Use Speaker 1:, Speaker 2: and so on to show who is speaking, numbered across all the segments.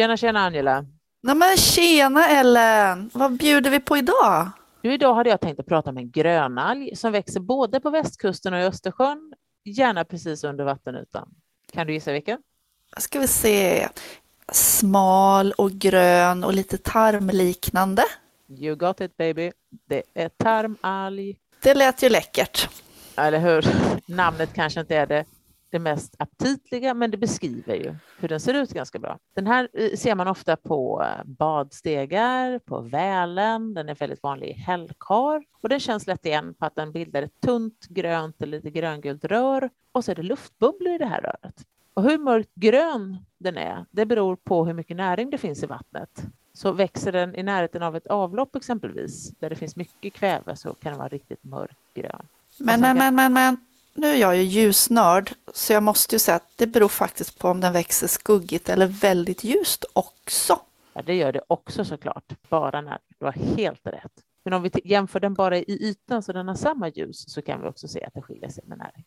Speaker 1: Tjena, tjena Angela.
Speaker 2: Nej men tjena Ellen! Vad bjuder vi på idag?
Speaker 1: Du, idag hade jag tänkt att prata om en grönalg som växer både på västkusten och i Östersjön, gärna precis under vattenytan. Kan du gissa vilken?
Speaker 2: Ska vi se. Smal och grön och lite tarmliknande.
Speaker 1: You got it baby. Det är tarmalg.
Speaker 2: Det lät ju läckert.
Speaker 1: Eller hur? Namnet kanske inte är det det mest aptitliga, men det beskriver ju hur den ser ut ganska bra. Den här eh, ser man ofta på eh, badstegar, på Välen, den är väldigt vanlig i hällkar och den känns lätt igen på att den bildar ett tunt grönt eller lite gröngult rör och så är det luftbubblor i det här röret. Och hur mörkt grön den är, det beror på hur mycket näring det finns i vattnet. Så växer den i närheten av ett avlopp exempelvis, där det finns mycket kväve, så kan den vara riktigt mörkgrön.
Speaker 2: Men, men, men, men, men, nu är jag ju ljusnörd, så jag måste ju säga att det beror faktiskt på om den växer skuggigt eller väldigt ljust också.
Speaker 1: Ja, det gör det också såklart, bara när du har helt rätt. Men om vi jämför den bara i ytan så den har samma ljus så kan vi också se att det skiljer sig med näring.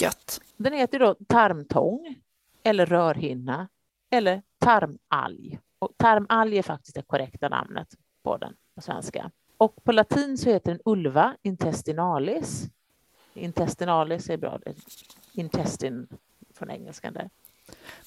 Speaker 2: Gött.
Speaker 1: Den heter då tarmtång eller rörhinna eller tarmalg. Och tarmalg är faktiskt det korrekta namnet på den på svenska. Och på latin så heter den ulva intestinalis Intestinalis är bra. Intestin från engelskan där.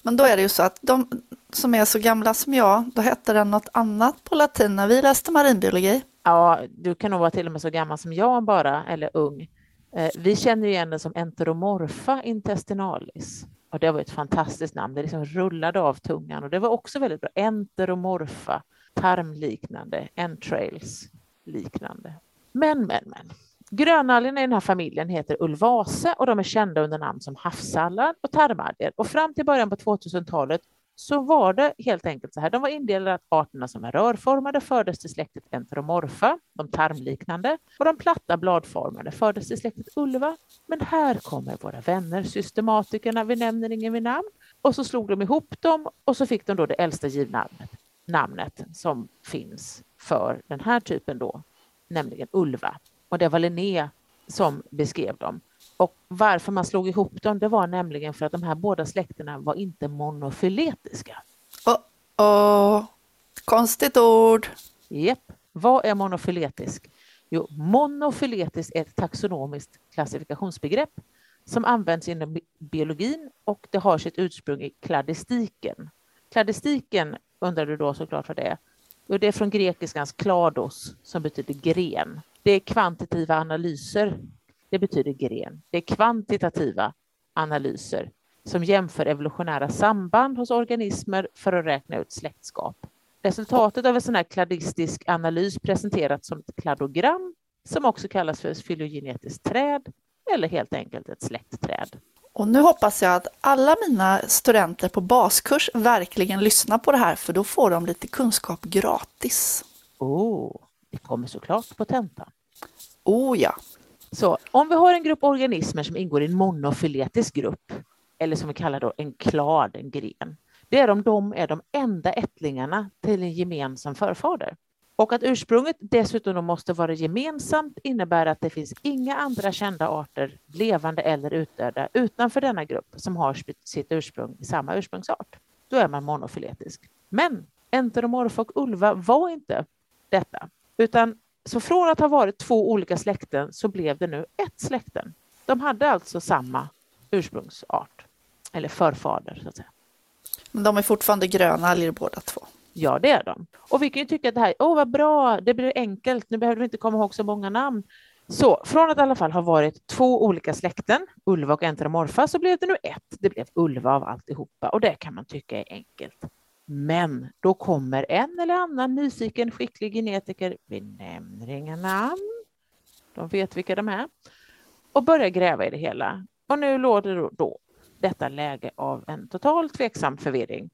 Speaker 2: Men då är det ju så att de som är så gamla som jag, då hette den något annat på latin när vi läste marinbiologi.
Speaker 1: Ja, du kan nog vara till och med så gammal som jag bara, eller ung. Eh, vi känner igen den som Enteromorpha intestinalis. Och det var ett fantastiskt namn. Det liksom rullade av tungan och det var också väldigt bra. Enteromorpha, tarmliknande, entrails liknande. Men, men, men. Grönalgerna i den här familjen heter ulvase och de är kända under namn som havssallad och tarmalger. Och fram till början på 2000-talet så var det helt enkelt så här. De var indelade att arterna som är rörformade fördes till släktet Enteromorfa, de tarmliknande, och de platta bladformade fördes till släktet Ulva. Men här kommer våra vänner, systematikerna, vi nämner ingen vid namn, och så slog de ihop dem och så fick de då det äldsta givna namnet, namnet som finns för den här typen då, nämligen Ulva och det var Linné som beskrev dem. Och varför man slog ihop dem, det var nämligen för att de här båda släkterna var inte monofiletiska.
Speaker 2: Oh, oh. Konstigt ord.
Speaker 1: Japp. Vad är monofiletisk? Jo, monofiletisk är ett taxonomiskt klassifikationsbegrepp som används inom biologin och det har sitt ursprung i kladistiken. Kladistiken undrar du då såklart vad det är? Jo, det är från grekiskans klados som betyder gren det är kvantitativa analyser. Det betyder gren. Det är kvantitativa analyser som jämför evolutionära samband hos organismer för att räkna ut släktskap. Resultatet av en sån här kladistisk analys presenteras som ett kladogram som också kallas för ett fylogenetiskt träd eller helt enkelt ett släktträd.
Speaker 2: Och nu hoppas jag att alla mina studenter på baskurs verkligen lyssnar på det här för då får de lite kunskap gratis.
Speaker 1: Oh, det kommer såklart på tentan.
Speaker 2: Oh ja.
Speaker 1: Så om vi har en grupp organismer som ingår i en monofiletisk grupp, eller som vi kallar då en klad, en gren, det är om de är de enda ättlingarna till en gemensam förfader. Och att ursprunget dessutom måste vara gemensamt innebär att det finns inga andra kända arter, levande eller utdöda, utanför denna grupp som har sitt ursprung i samma ursprungsart. Då är man monofiletisk. Men Enteromorpha och Ulva var inte detta, utan så från att ha varit två olika släkten så blev det nu ett släkten. De hade alltså samma ursprungsart, eller förfader så att säga.
Speaker 2: Men de är fortfarande gröna alger båda två?
Speaker 1: Ja, det är de. Och vi kan ju tycka att det här, åh oh, vad bra, det blir enkelt, nu behöver vi inte komma ihåg så många namn. Så från att i alla fall ha varit två olika släkten, Ulva och Enteromorpha, så blev det nu ett. Det blev Ulva av alltihopa och det kan man tycka är enkelt. Men då kommer en eller annan nyfiken skicklig genetiker, vi nämner inga namn, de vet vilka de är, och börjar gräva i det hela. Och nu låter då, då detta läge av en total tveksam förvirring.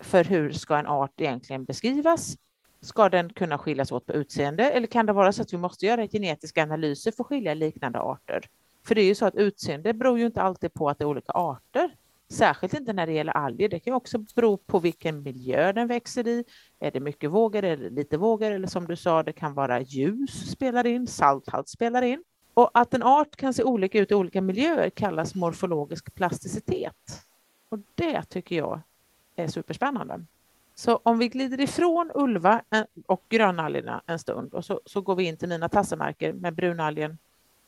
Speaker 1: För hur ska en art egentligen beskrivas? Ska den kunna skiljas åt på utseende eller kan det vara så att vi måste göra genetiska analyser för att skilja liknande arter? För det är ju så att utseende beror ju inte alltid på att det är olika arter. Särskilt inte när det gäller alger. Det kan också bero på vilken miljö den växer i. Är det mycket vågor eller lite vågor? Eller som du sa, det kan vara ljus spelar in, salthalt spelar in. Och att en art kan se olika ut i olika miljöer kallas morfologisk plasticitet. Och det tycker jag är superspännande. Så om vi glider ifrån ulva eh, och grönalgerna en stund och så, så går vi in till mina tassemarker med brunalgen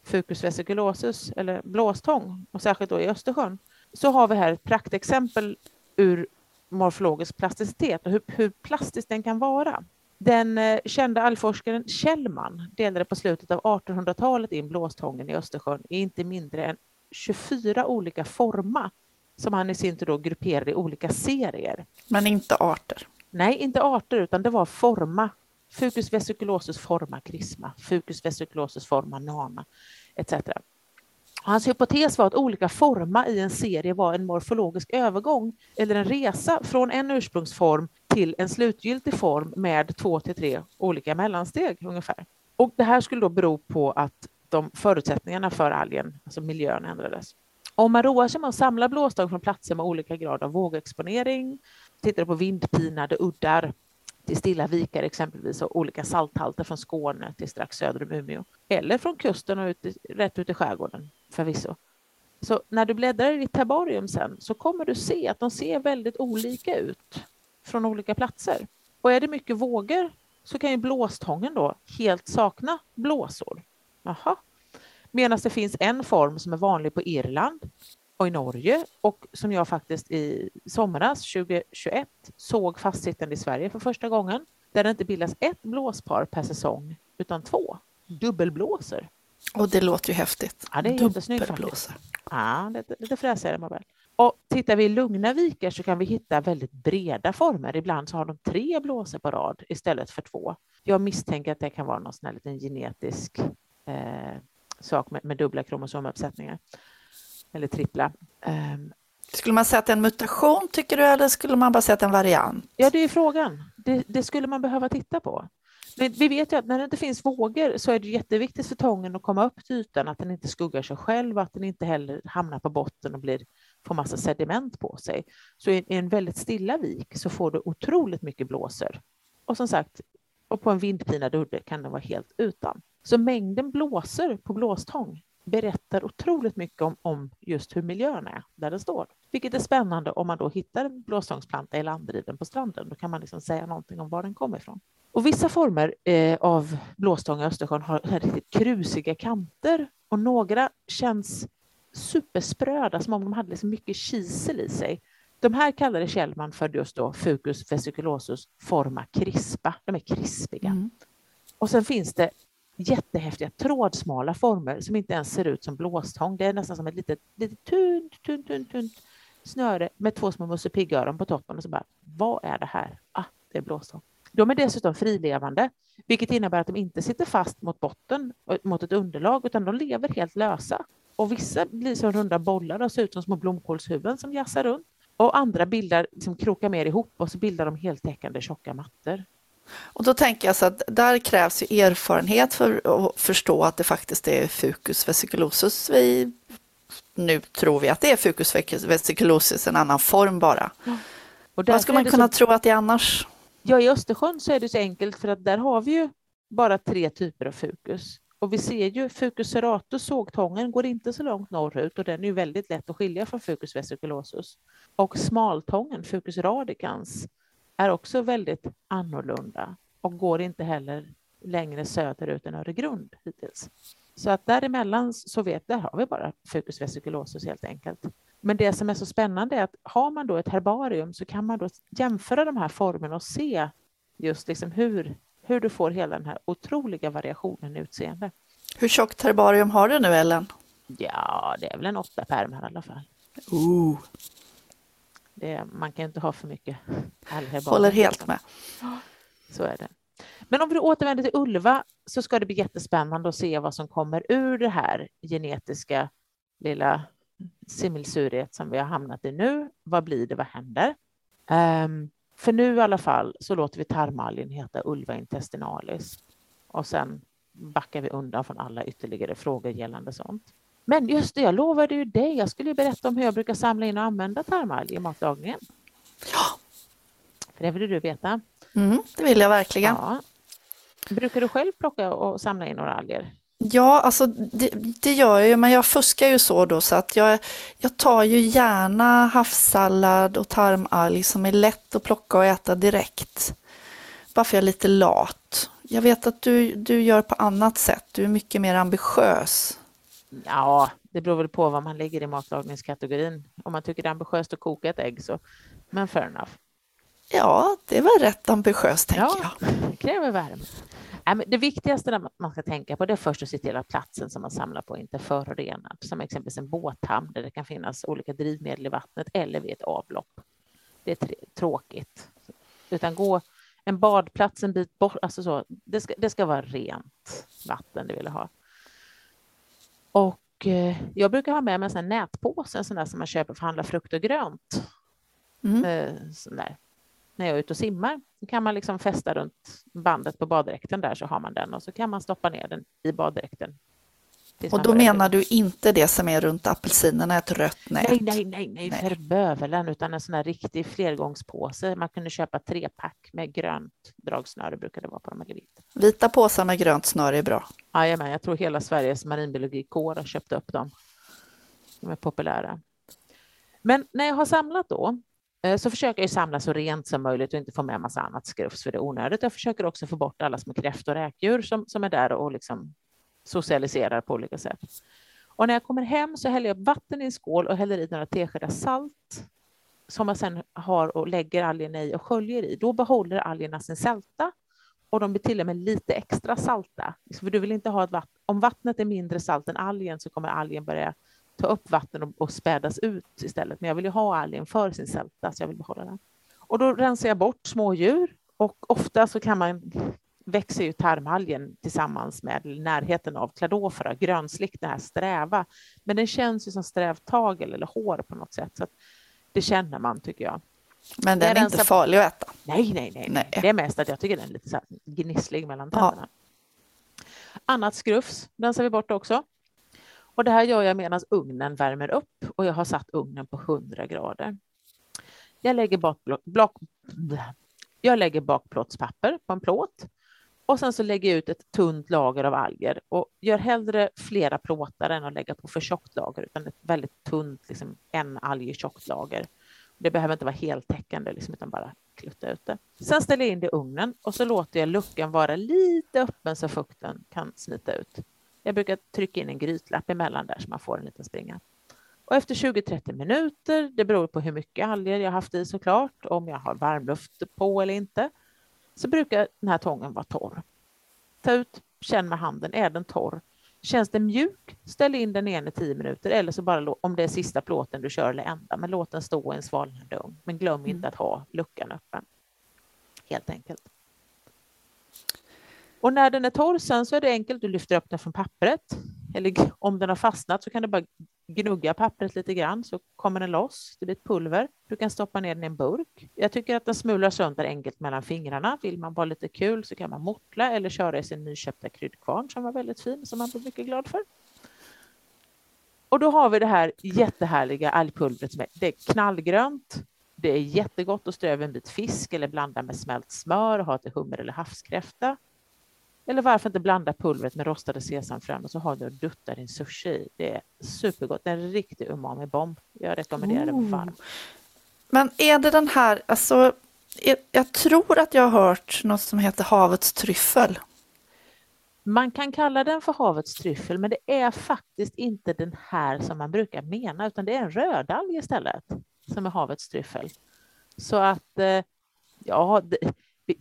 Speaker 1: Fucus vesiculosus eller blåstång och särskilt då i Östersjön så har vi här ett praktexempel ur morfologisk plasticitet och hur, hur plastisk den kan vara. Den eh, kända algforskaren Kjellman delade på slutet av 1800-talet in blåstången i Östersjön i inte mindre än 24 olika former som han i sin tur då grupperade i olika serier.
Speaker 2: Men inte arter?
Speaker 1: Nej, inte arter, utan det var forma. Fucus vesiculosus forma krisma, Fucus vesiculosus forma nana, etc. Hans hypotes var att olika forma i en serie var en morfologisk övergång eller en resa från en ursprungsform till en slutgiltig form med två till tre olika mellansteg ungefär. Och det här skulle då bero på att de förutsättningarna för algen, alltså miljön, ändrades. Om man roar sig med att samla blåstång från platser med olika grad av vågexponering, tittar på vindpinade uddar till stilla vikar exempelvis och olika salthalter från Skåne till strax söder om Umeå eller från kusten och ut, rätt ut i skärgården förvisso. Så när du bläddrar i ditt herbarium sen så kommer du se att de ser väldigt olika ut från olika platser. Och är det mycket vågor så kan ju blåstången då helt sakna blåsor. Aha. Medan det finns en form som är vanlig på Irland och i Norge och som jag faktiskt i somras 2021 såg fastsittande i Sverige för första gången, där det inte bildas ett blåspar per säsong utan två dubbelblåser.
Speaker 2: Och det låter ju häftigt.
Speaker 1: Ja, det är jättesnyggt faktiskt. Ja, lite, lite fräsigare man väl. Och tittar vi i lugna vikar så kan vi hitta väldigt breda former. Ibland så har de tre blåsor på rad istället för två. Jag misstänker att det kan vara någon sån här liten genetisk eh, sak med, med dubbla kromosomuppsättningar eller trippla. Um,
Speaker 2: skulle man säga att det är en mutation tycker du eller skulle man bara säga att det är en variant?
Speaker 1: Ja, det är frågan. Det, det skulle man behöva titta på. Vi vet ju att när det inte finns vågor så är det jätteviktigt för tången att komma upp till ytan, att den inte skuggar sig själv, och att den inte heller hamnar på botten och blir, får massa sediment på sig. Så i en väldigt stilla vik så får du otroligt mycket blåsor. Och som sagt, och på en vindpinad udde kan den vara helt utan. Så mängden blåsor på blåstång berättar otroligt mycket om, om just hur miljön är där den står. Vilket är spännande om man då hittar en blåstångsplanta i landdriven på stranden. Då kan man liksom säga någonting om var den kommer ifrån. Och vissa former eh, av blåstång i Östersjön har riktigt krusiga kanter och några känns superspröda, som om de hade liksom mycket kisel i sig. De här kallade Kjellman för just då Fucus vesiculosus forma crispa. De är krispiga. Mm. Och sen finns det jättehäftiga trådsmala former som inte ens ser ut som blåstång. Det är nästan som ett litet, litet tunt, tunt, tunt, tunt snöre med två små Musse Pigg-öron på toppen och så bara, vad är det här? Ah, det är blåstång. De är dessutom frilevande, vilket innebär att de inte sitter fast mot botten, eh, mot ett underlag, utan de lever helt lösa. Och vissa blir som runda bollar och ser ut som små blomkålshuvuden som jassar runt. Och andra bildar, liksom krokar mer ihop och så bildar de heltäckande tjocka mattor.
Speaker 2: Och då tänker jag så att där krävs ju erfarenhet för att förstå att det faktiskt är Fucus vesiculosus vi nu tror vi att det är Fucus vesiculosus, en annan form bara. Ja. Och Vad ska man kunna så... tro att det är annars?
Speaker 1: Ja, i Östersjön så är det så enkelt för att där har vi ju bara tre typer av fukus. Och vi ser ju Fucus serratus, sågtången, går inte så långt norrut och den är ju väldigt lätt att skilja från Fucus vesiculosus. Och smaltången, Fucus radicans, är också väldigt annorlunda och går inte heller längre söderut än Öregrund hittills. Så att däremellan så vet, där har vi bara Fucus vesiculosus helt enkelt. Men det som är så spännande är att har man då ett herbarium så kan man då jämföra de här formerna och se just liksom hur, hur du får hela den här otroliga variationen i utseende.
Speaker 2: Hur tjockt herbarium har du nu Ellen?
Speaker 1: Ja, det är väl en åtta pärmar i alla fall.
Speaker 2: Ooh.
Speaker 1: Det, man kan inte ha för mycket.
Speaker 2: Håller helt med.
Speaker 1: Så är det. Men om vi återvänder till Ulva så ska det bli jättespännande att se vad som kommer ur det här genetiska lilla simmelsuriet som vi har hamnat i nu. Vad blir det? Vad händer? Um, för nu i alla fall så låter vi tarmalgen heta Ulva intestinalis och sen backar vi undan från alla ytterligare frågor gällande sånt. Men just det, jag lovade ju dig. Jag skulle berätta om hur jag brukar samla in och använda tarmalg i matlagningen.
Speaker 2: Ja.
Speaker 1: För det vill du veta.
Speaker 2: Mm, det vill jag verkligen.
Speaker 1: Ja. Brukar du själv plocka och samla in några alger?
Speaker 2: Ja, alltså det, det, gör jag ju, men jag fuskar ju så då så att jag, jag tar ju gärna havssallad och tarmalg som är lätt att plocka och äta direkt. Bara för jag är lite lat. Jag vet att du, du gör på annat sätt, du är mycket mer ambitiös.
Speaker 1: Ja, det beror väl på vad man lägger i matlagningskategorin. Om man tycker det är ambitiöst att koka ett ägg så, men fair enough.
Speaker 2: Ja, det var rätt ambitiöst tänker
Speaker 1: ja, jag. Det kräver värme. Det viktigaste man ska tänka på det är först att se till att platsen som man samlar på inte är förorenad, som exempelvis en båthamn där det kan finnas olika drivmedel i vattnet eller vid ett avlopp. Det är tråkigt. Utan gå en badplats en bit bort, alltså så, det ska, det ska vara rent vatten det vill ha. Och eh, jag brukar ha med mig en sån nätpåse, en sån där som man köper för att handla frukt och grönt. Mm. Eh, där när jag är ute och simmar. Så kan man liksom fästa runt bandet på baddräkten där så har man den och så kan man stoppa ner den i baddräkten.
Speaker 2: Och då menar du inte det som är runt apelsinerna, ett rött nät?
Speaker 1: Nej, nej, nej, nej, nej. för bövelen, utan en sån här riktig flergångspåse. Man kunde köpa tre pack med grönt dragsnöre, brukar det vara på de här vita.
Speaker 2: Vita påsar med grönt snöre är bra.
Speaker 1: Jajamän, jag tror hela Sveriges marinbiologikår har köpt upp dem. De är populära. Men när jag har samlat då, Eh, så försöker jag samla så rent som möjligt och inte få med massa annat skrufs för det är onödigt. Jag försöker också få bort alla små kräftor och räkdjur som, som är där och liksom socialiserar på olika sätt. Och när jag kommer hem så häller jag vatten i en skål och häller i några teskedar salt som jag sedan har och lägger algerna i och sköljer i. Då behåller algerna sin sälta och de blir till och med lite extra salta. För du vill inte ha ett vatten. Om vattnet är mindre salt än algen så kommer algen börja ta upp vatten och, och spädas ut istället. Men jag vill ju ha algen för sin sälta, så jag vill behålla den. Och då rensar jag bort smådjur och ofta så kan man växer ju tarmalgen tillsammans med närheten av kladofora, grönslick, den här sträva. Men den känns ju som strävtagel eller hår på något sätt. Så det känner man tycker jag.
Speaker 2: Men den är inte farlig att äta?
Speaker 1: Nej, nej, nej, nej. Det är mest att jag tycker den är lite så gnisslig mellan tänderna. Ja. Annat skrufs rensar vi bort också. Och det här gör jag medan ugnen värmer upp och jag har satt ugnen på 100 grader. Jag lägger, bakblock, block, jag lägger bakplåtspapper på en plåt och sen så lägger jag ut ett tunt lager av alger och gör hellre flera plåtar än att lägga på för tjockt lager utan ett väldigt tunt, liksom en algetjockt lager. Det behöver inte vara heltäckande liksom, utan bara klutta ut det. Sen ställer jag in det i ugnen och så låter jag luckan vara lite öppen så fukten kan smita ut. Jag brukar trycka in en grytlapp emellan där så man får en liten springa. Och efter 20-30 minuter, det beror på hur mycket alger jag haft i såklart, om jag har varmluft på eller inte, så brukar den här tången vara torr. Ta ut, känn med handen, är den torr? Känns den mjuk, ställ in den igen i 10 minuter eller så bara om det är sista plåten du kör eller ända, men låt den stå i en svalnande ugn. Men glöm mm. inte att ha luckan öppen. Helt enkelt. Och när den är torr sen så är det enkelt. Du lyfter upp den från pappret. Eller om den har fastnat så kan du bara gnugga pappret lite grann så kommer den loss. Det blir ett pulver. Du kan stoppa ner den i en burk. Jag tycker att den smular sönder enkelt mellan fingrarna. Vill man vara lite kul så kan man mortla eller köra i sin nyköpta kryddkvarn som var väldigt fin som man blir mycket glad för. Och då har vi det här jättehärliga algpulvret. Det är knallgrönt. Det är jättegott att strö över en bit fisk eller blanda med smält smör och ha till hummer eller havskräfta. Eller varför inte blanda pulvret med rostade sesamfrön och så har du och duttar din sushi i. Det är supergott. Det är en riktig umami-bomb. Jag rekommenderar det varmt.
Speaker 2: Men är det den här, alltså, jag tror att jag har hört något som heter havets tryffel.
Speaker 1: Man kan kalla den för havets tryffel, men det är faktiskt inte den här som man brukar mena, utan det är en rödalg istället som är havets tryffel. Så att, eh, ja,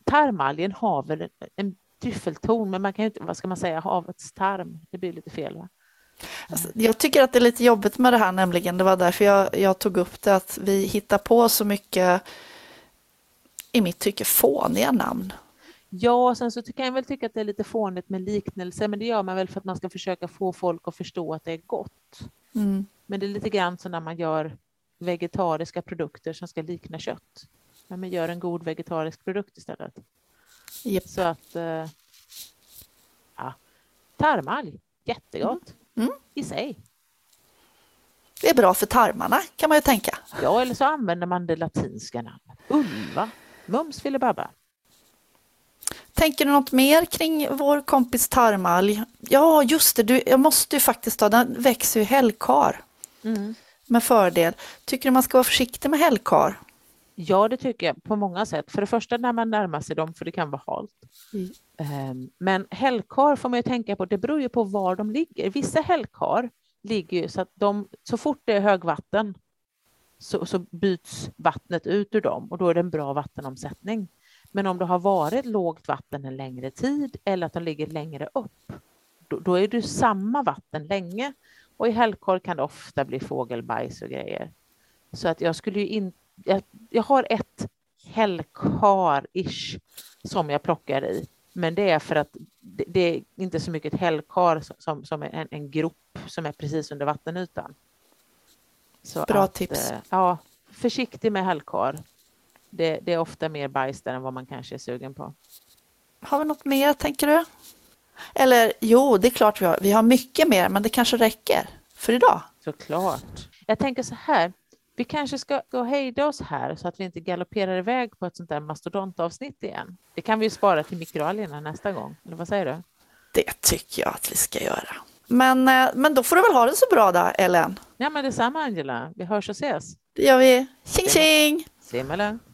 Speaker 1: tarmalgen har väl en tryffelton, men man kan ju inte, vad ska man säga, havets tarm. Det blir lite fel va?
Speaker 2: Alltså, jag tycker att det är lite jobbigt med det här nämligen, det var därför jag, jag tog upp det, att vi hittar på så mycket, i mitt tycke, fåniga namn.
Speaker 1: Ja, sen så kan jag väl tycka att det är lite fånigt med liknelser, men det gör man väl för att man ska försöka få folk att förstå att det är gott. Mm. Men det är lite grann som när man gör vegetariska produkter som ska likna kött. Men man gör en god vegetarisk produkt istället. Yep. Så att... Eh, ja. Tarmalg, jättegott mm. Mm. i sig.
Speaker 2: Det är bra för tarmarna kan man ju tänka.
Speaker 1: Ja, eller så använder man det latinska namnet. Ulva, mums filibabba.
Speaker 2: Tänker du något mer kring vår kompis tarmalg? Ja, just det, du, jag måste ju faktiskt ta, den växer ju hällkar
Speaker 1: Mm.
Speaker 2: med fördel. Tycker du man ska vara försiktig med hällkar?
Speaker 1: Ja, det tycker jag på många sätt. För det första när man närmar sig dem, för det kan vara halt.
Speaker 2: Mm.
Speaker 1: Ehm, Men hällkar får man ju tänka på, det beror ju på var de ligger. Vissa hällkar ligger ju så att de, så fort det är högvatten så, så byts vattnet ut ur dem och då är det en bra vattenomsättning. Men om det har varit lågt vatten en längre tid eller att de ligger längre upp, då, då är det samma vatten länge. Och i hällkar kan det ofta bli fågelbajs och grejer. Så att jag skulle ju inte jag, jag har ett hällkar-ish som jag plockar i. Men det är för att det, det är inte så mycket ett hällkar som, som är en, en grop som är precis under vattenytan. Så
Speaker 2: Bra
Speaker 1: att,
Speaker 2: tips.
Speaker 1: eh, Ja, försiktig med hällkar. Det, det är ofta mer bajs där än vad man kanske är sugen på.
Speaker 2: Har vi något mer, tänker du? Eller jo, det är klart vi har. Vi har mycket mer, men det kanske räcker för idag.
Speaker 1: Såklart. Jag tänker så här, vi kanske ska gå och hejda oss här så att vi inte galopperar iväg på ett sånt där mastodontavsnitt igen. Det kan vi ju spara till mikroalgerna nästa gång, eller vad säger du?
Speaker 2: Det tycker jag att vi ska göra. Men, eh, men då får du väl ha det så bra då, Ellen.
Speaker 1: Ja, men detsamma Angela. Vi hörs och ses.
Speaker 2: Det gör vi. Tjing tjing!
Speaker 1: Simma lugnt.